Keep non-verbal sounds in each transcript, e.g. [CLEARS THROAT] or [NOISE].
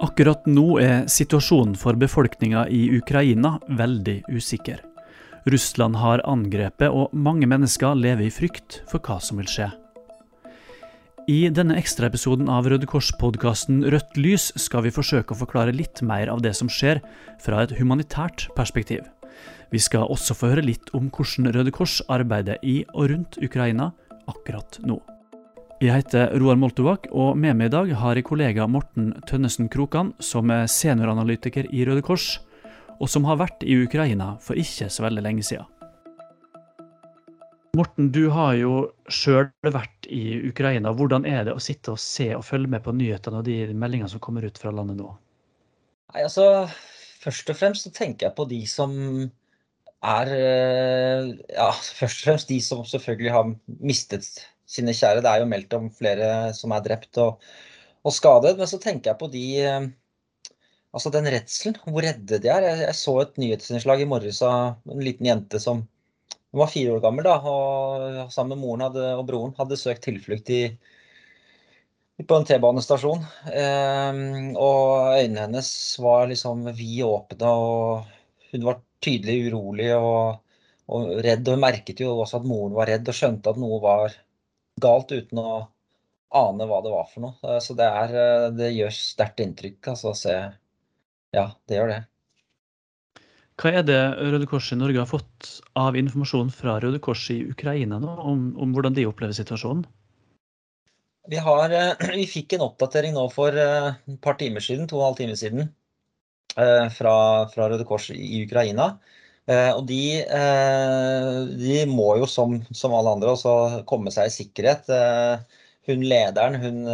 Akkurat nå er situasjonen for befolkninga i Ukraina veldig usikker. Russland har angrepet, og mange mennesker lever i frykt for hva som vil skje. I denne ekstraepisoden av Røde Kors-podkasten Rødt lys skal vi forsøke å forklare litt mer av det som skjer, fra et humanitært perspektiv. Vi skal også få høre litt om hvordan Røde Kors arbeider i og rundt Ukraina akkurat nå. Jeg heter Roar Moltovak, og med meg i dag har jeg kollega Morten Tønnesen Krokan, som er senioranalytiker i Røde Kors, og som har vært i Ukraina for ikke så veldig lenge siden. Morten, du har jo sjøl vært i Ukraina. Hvordan er det å sitte og se og følge med på nyhetene og de meldingene som kommer ut fra landet nå? Nei, altså, Først og fremst så tenker jeg på de som er Ja, først og fremst de som selvfølgelig har mistet sine kjære. Det er jo meldt om flere som er drept og, og skadet. Men så tenker jeg på de eh, Altså den redselen, hvor redde de er. Jeg, jeg så et nyhetsinnslag i morges av en liten jente som var fire år gammel da, og sammen med moren hadde, og broren hadde søkt tilflukt i, på en T-banestasjon. Eh, og øynene hennes var liksom vid åpne, og hun var tydelig urolig og, og redd. Og hun merket jo også at moren var redd, og skjønte at noe var galt uten å ane hva det var for noe. Eh, så det, er, eh, det gjør sterkt inntrykk altså, å se Ja, det gjør det. Hva er det Røde Kors i Norge har fått av informasjon fra Røde Kors i Ukraina nå, om, om hvordan de opplever situasjonen? Vi, har, eh, [CLEARS THROAT] vi, fikk en oppdatering nå for et par timer siden, to og en halv time siden, fra, fra Røde Kors i Ukraina. Eh, og de, eh, de, må jo som, som, alle andre også komme seg i sikkerhet. Eh, hun lederen hun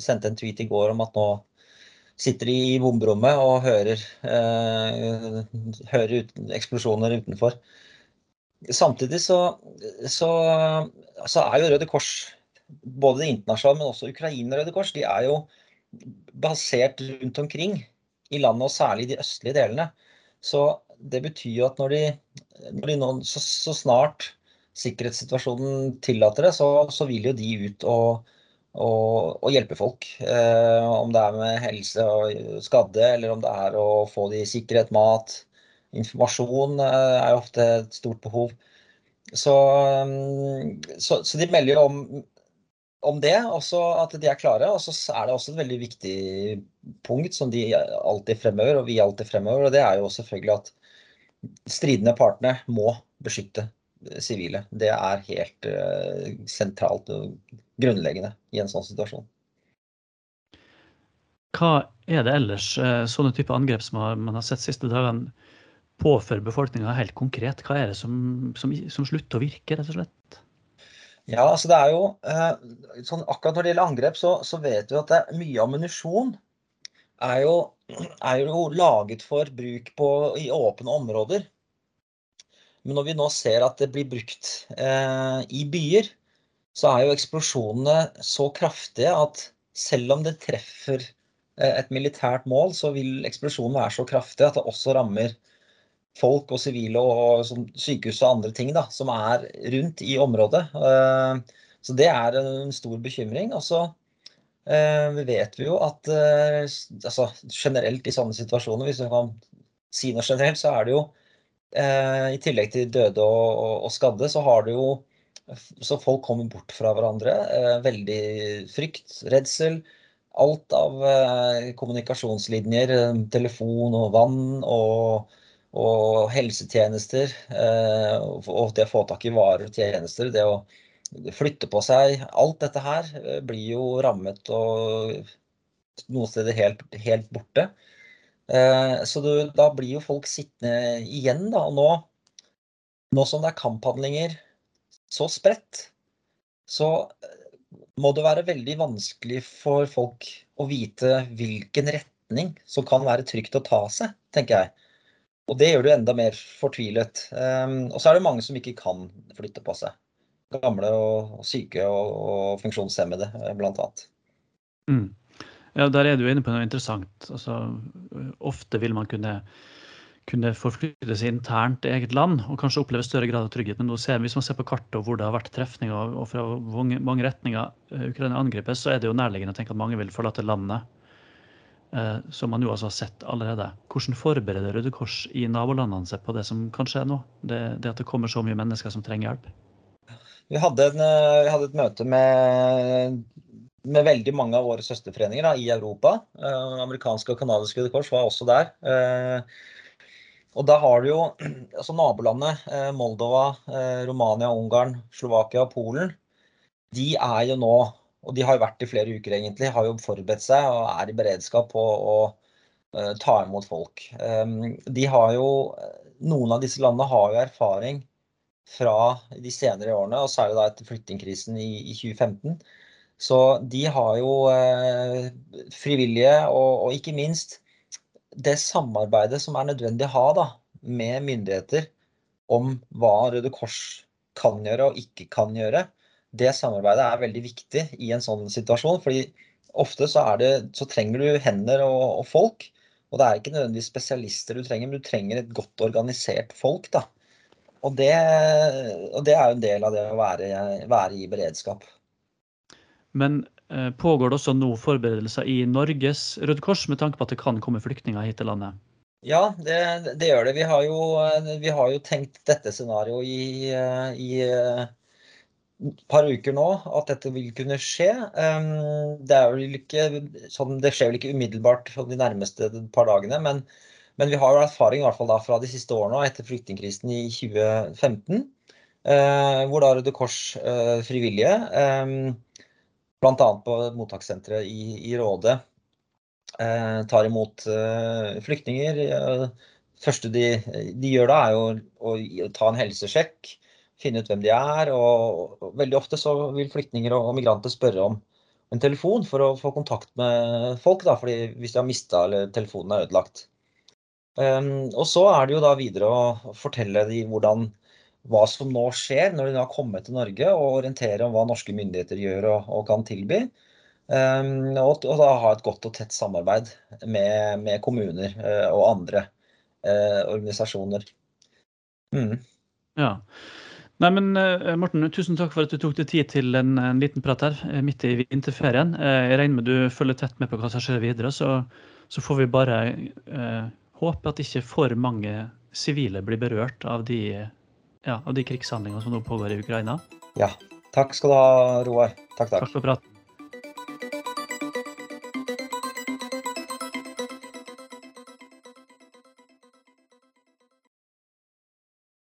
sendte en tweet i går om at nå sitter de i bomberommet og hører, hører uten, eksplosjoner utenfor. Samtidig så, så, så, er jo Røde Kors, både det internasjonale, men også Ukraina Røde Kors, de er jo basert rundt omkring i landet, og særlig i de østlige delene. Så det betyr jo at når de, når de nå, så, så, snart sikkerhetssituasjonen tillater det, så, så, vil jo de ut og, og, og hjelpe folk. Eh, om det er med helse og skadde, eller om det er å få de sikkerhet, mat. Informasjon eh, er jo ofte et stort behov. Så, mm, så, så de melder jo om, om det, også at de er klare. Og så er det også et veldig viktig punkt som de alltid fremhever, og vi alltid fremhever, og det er jo selvfølgelig at stridende partene må beskytte sivile. Det er helt uh, sentralt og grunnleggende i en sånn situasjon. Hva er det ellers uh, sånne type angrep som man har sett siste dagene påfører befolkninga helt konkret? Hva er det som, som, som, slutter å virke, rett og slett? Ja, altså det er jo uh, sånn Akkurat når det gjelder angrep, så, så vet vi at det er mye ammunisjon er jo, er jo laget for bruk på, i åpne områder. Men når vi nå ser at det blir brukt eh, i byer, så er jo eksplosjonene så kraftige at selv om det treffer eh, et militært mål, så vil eksplosjonen være så kraftig at det også rammer folk og sivile og, og sykehus og andre ting da, som er rundt i området. Eh, så det er en stor bekymring. Og så vi vet jo at eh, altså, generelt i sånne situasjoner, hvis du kan si noe generelt, så er det jo eh, i tillegg til døde og, og skadde, så har det jo Så folk kommer bort fra hverandre. Veldig frykt, redsel. Alt av kommunikasjonslinjer, telefon og vann og, og helsetjenester. Og det å få tak i varer og tjenester. det å flytte på seg. Alt dette her eh, blir jo rammet og noen steder helt, helt borte. Eh, så du, da blir jo folk sittende igjen, da. Og nå, nå som det er kamphandlinger så spredt, så eh, må det være veldig vanskelig for folk å vite hvilken retning som kan være trygt å ta seg, tenker jeg. Og det gjør det enda mer fortvilet. Og så er det mange som ikke kan flytte på seg gamle og syke og, og funksjonshemmede, eh, bl.a. Mm. Ja, der er du inne på noe interessant. Altså, ofte vil man kunne, kunne forflytte seg internt i eget land og kanskje oppleve større grad av trygghet. Men ser, hvis man ser på kartet hvor det har vært trefninger og fra mange, mange retninger eh, Ukraina angripes, så er det jo nærliggende å tenke at mange vil forlate landet. eh, som man jo altså har sett allerede. Hvordan forbereder Røde Kors i nabolandene seg på det som kan skje nå? Det, det at det kommer så mye mennesker som trenger hjelp? Vi hadde, en, eh, vi hadde et møte med, med, veldig mange av våre søsterforeninger da, i Europa. Uh, amerikanske og canadiske Røde Kors var også der. Uh, og da har du jo [CLEARS THROAT] altså nabolandet uh, Moldova, Romania, Ungarn, Slovakia og Polen. De er jo nå og de har jo vært i flere uker egentlig, har jo forberedt seg og er i beredskap på å ta imot folk. Um, de har jo, Noen av disse landene har jo erfaring fra de senere årene, og særlig da etter flyktningkrisen i, i 2015. Så de har jo eh, frivillige, og, og, ikke minst det samarbeidet som er nødvendig å ha da, med myndigheter om hva Røde Kors kan gjøre og ikke kan gjøre det samarbeidet er veldig viktig i en sånn situasjon. fordi ofte så, det, så trenger du hender og, og, folk. Og det er ikke nødvendigvis spesialister du trenger, men du trenger et godt organisert folk. da. Og det, og det er jo en del av det å være, være i beredskap. Men eh, pågår det også nå forberedelser i Norges Røde Kors med tanke på at det kan komme flyktninger hit til landet? Ja, det, det gjør det. Vi har, jo, vi har jo tenkt dette scenarioet i, i par uker nå at dette vil kunne skje. Ehm, det, ikke, sånn, det skjer vel ikke umiddelbart de nærmeste par dagene, men, men, vi har jo erfaring i hvert fall da fra de siste årene etter flyktningkrisen i 2015. Eh, hvor da Røde Kors eh, frivillige, eh, bl.a. på mottakssenteret i, i Råde, eh, tar imot flyktninger. Det første de, de gjør da, er jo å ta en helsesjekk finne ut hvem de er. Og veldig ofte så vil flyktninger og migranter spørre om en telefon for å få kontakt med folk, da, fordi hvis de har mista eller telefonen er ødelagt. Um, og så er det jo da videre å fortelle de hvordan, hva som nå skjer når de har kommet til Norge, og orientere om hva norske myndigheter gjør og, og kan tilby. Um, og, og, da ha et godt og tett samarbeid med, med kommuner uh, og andre uh, organisasjoner. Mm. Ja. Nei, men eh, Morten, tusen takk for at du tok deg tid til en, en, liten prat her midt i vinterferien. Jeg regner med du følger tett med på hva som skjer videre, så, så får vi bare eh, håpe at ikke for mange sivile blir berørt av de, ja, av de krigshandlingene som nå pågår i Ukraina. Ja. Takk skal du ha, Roar. Takk, takk. Takk for praten.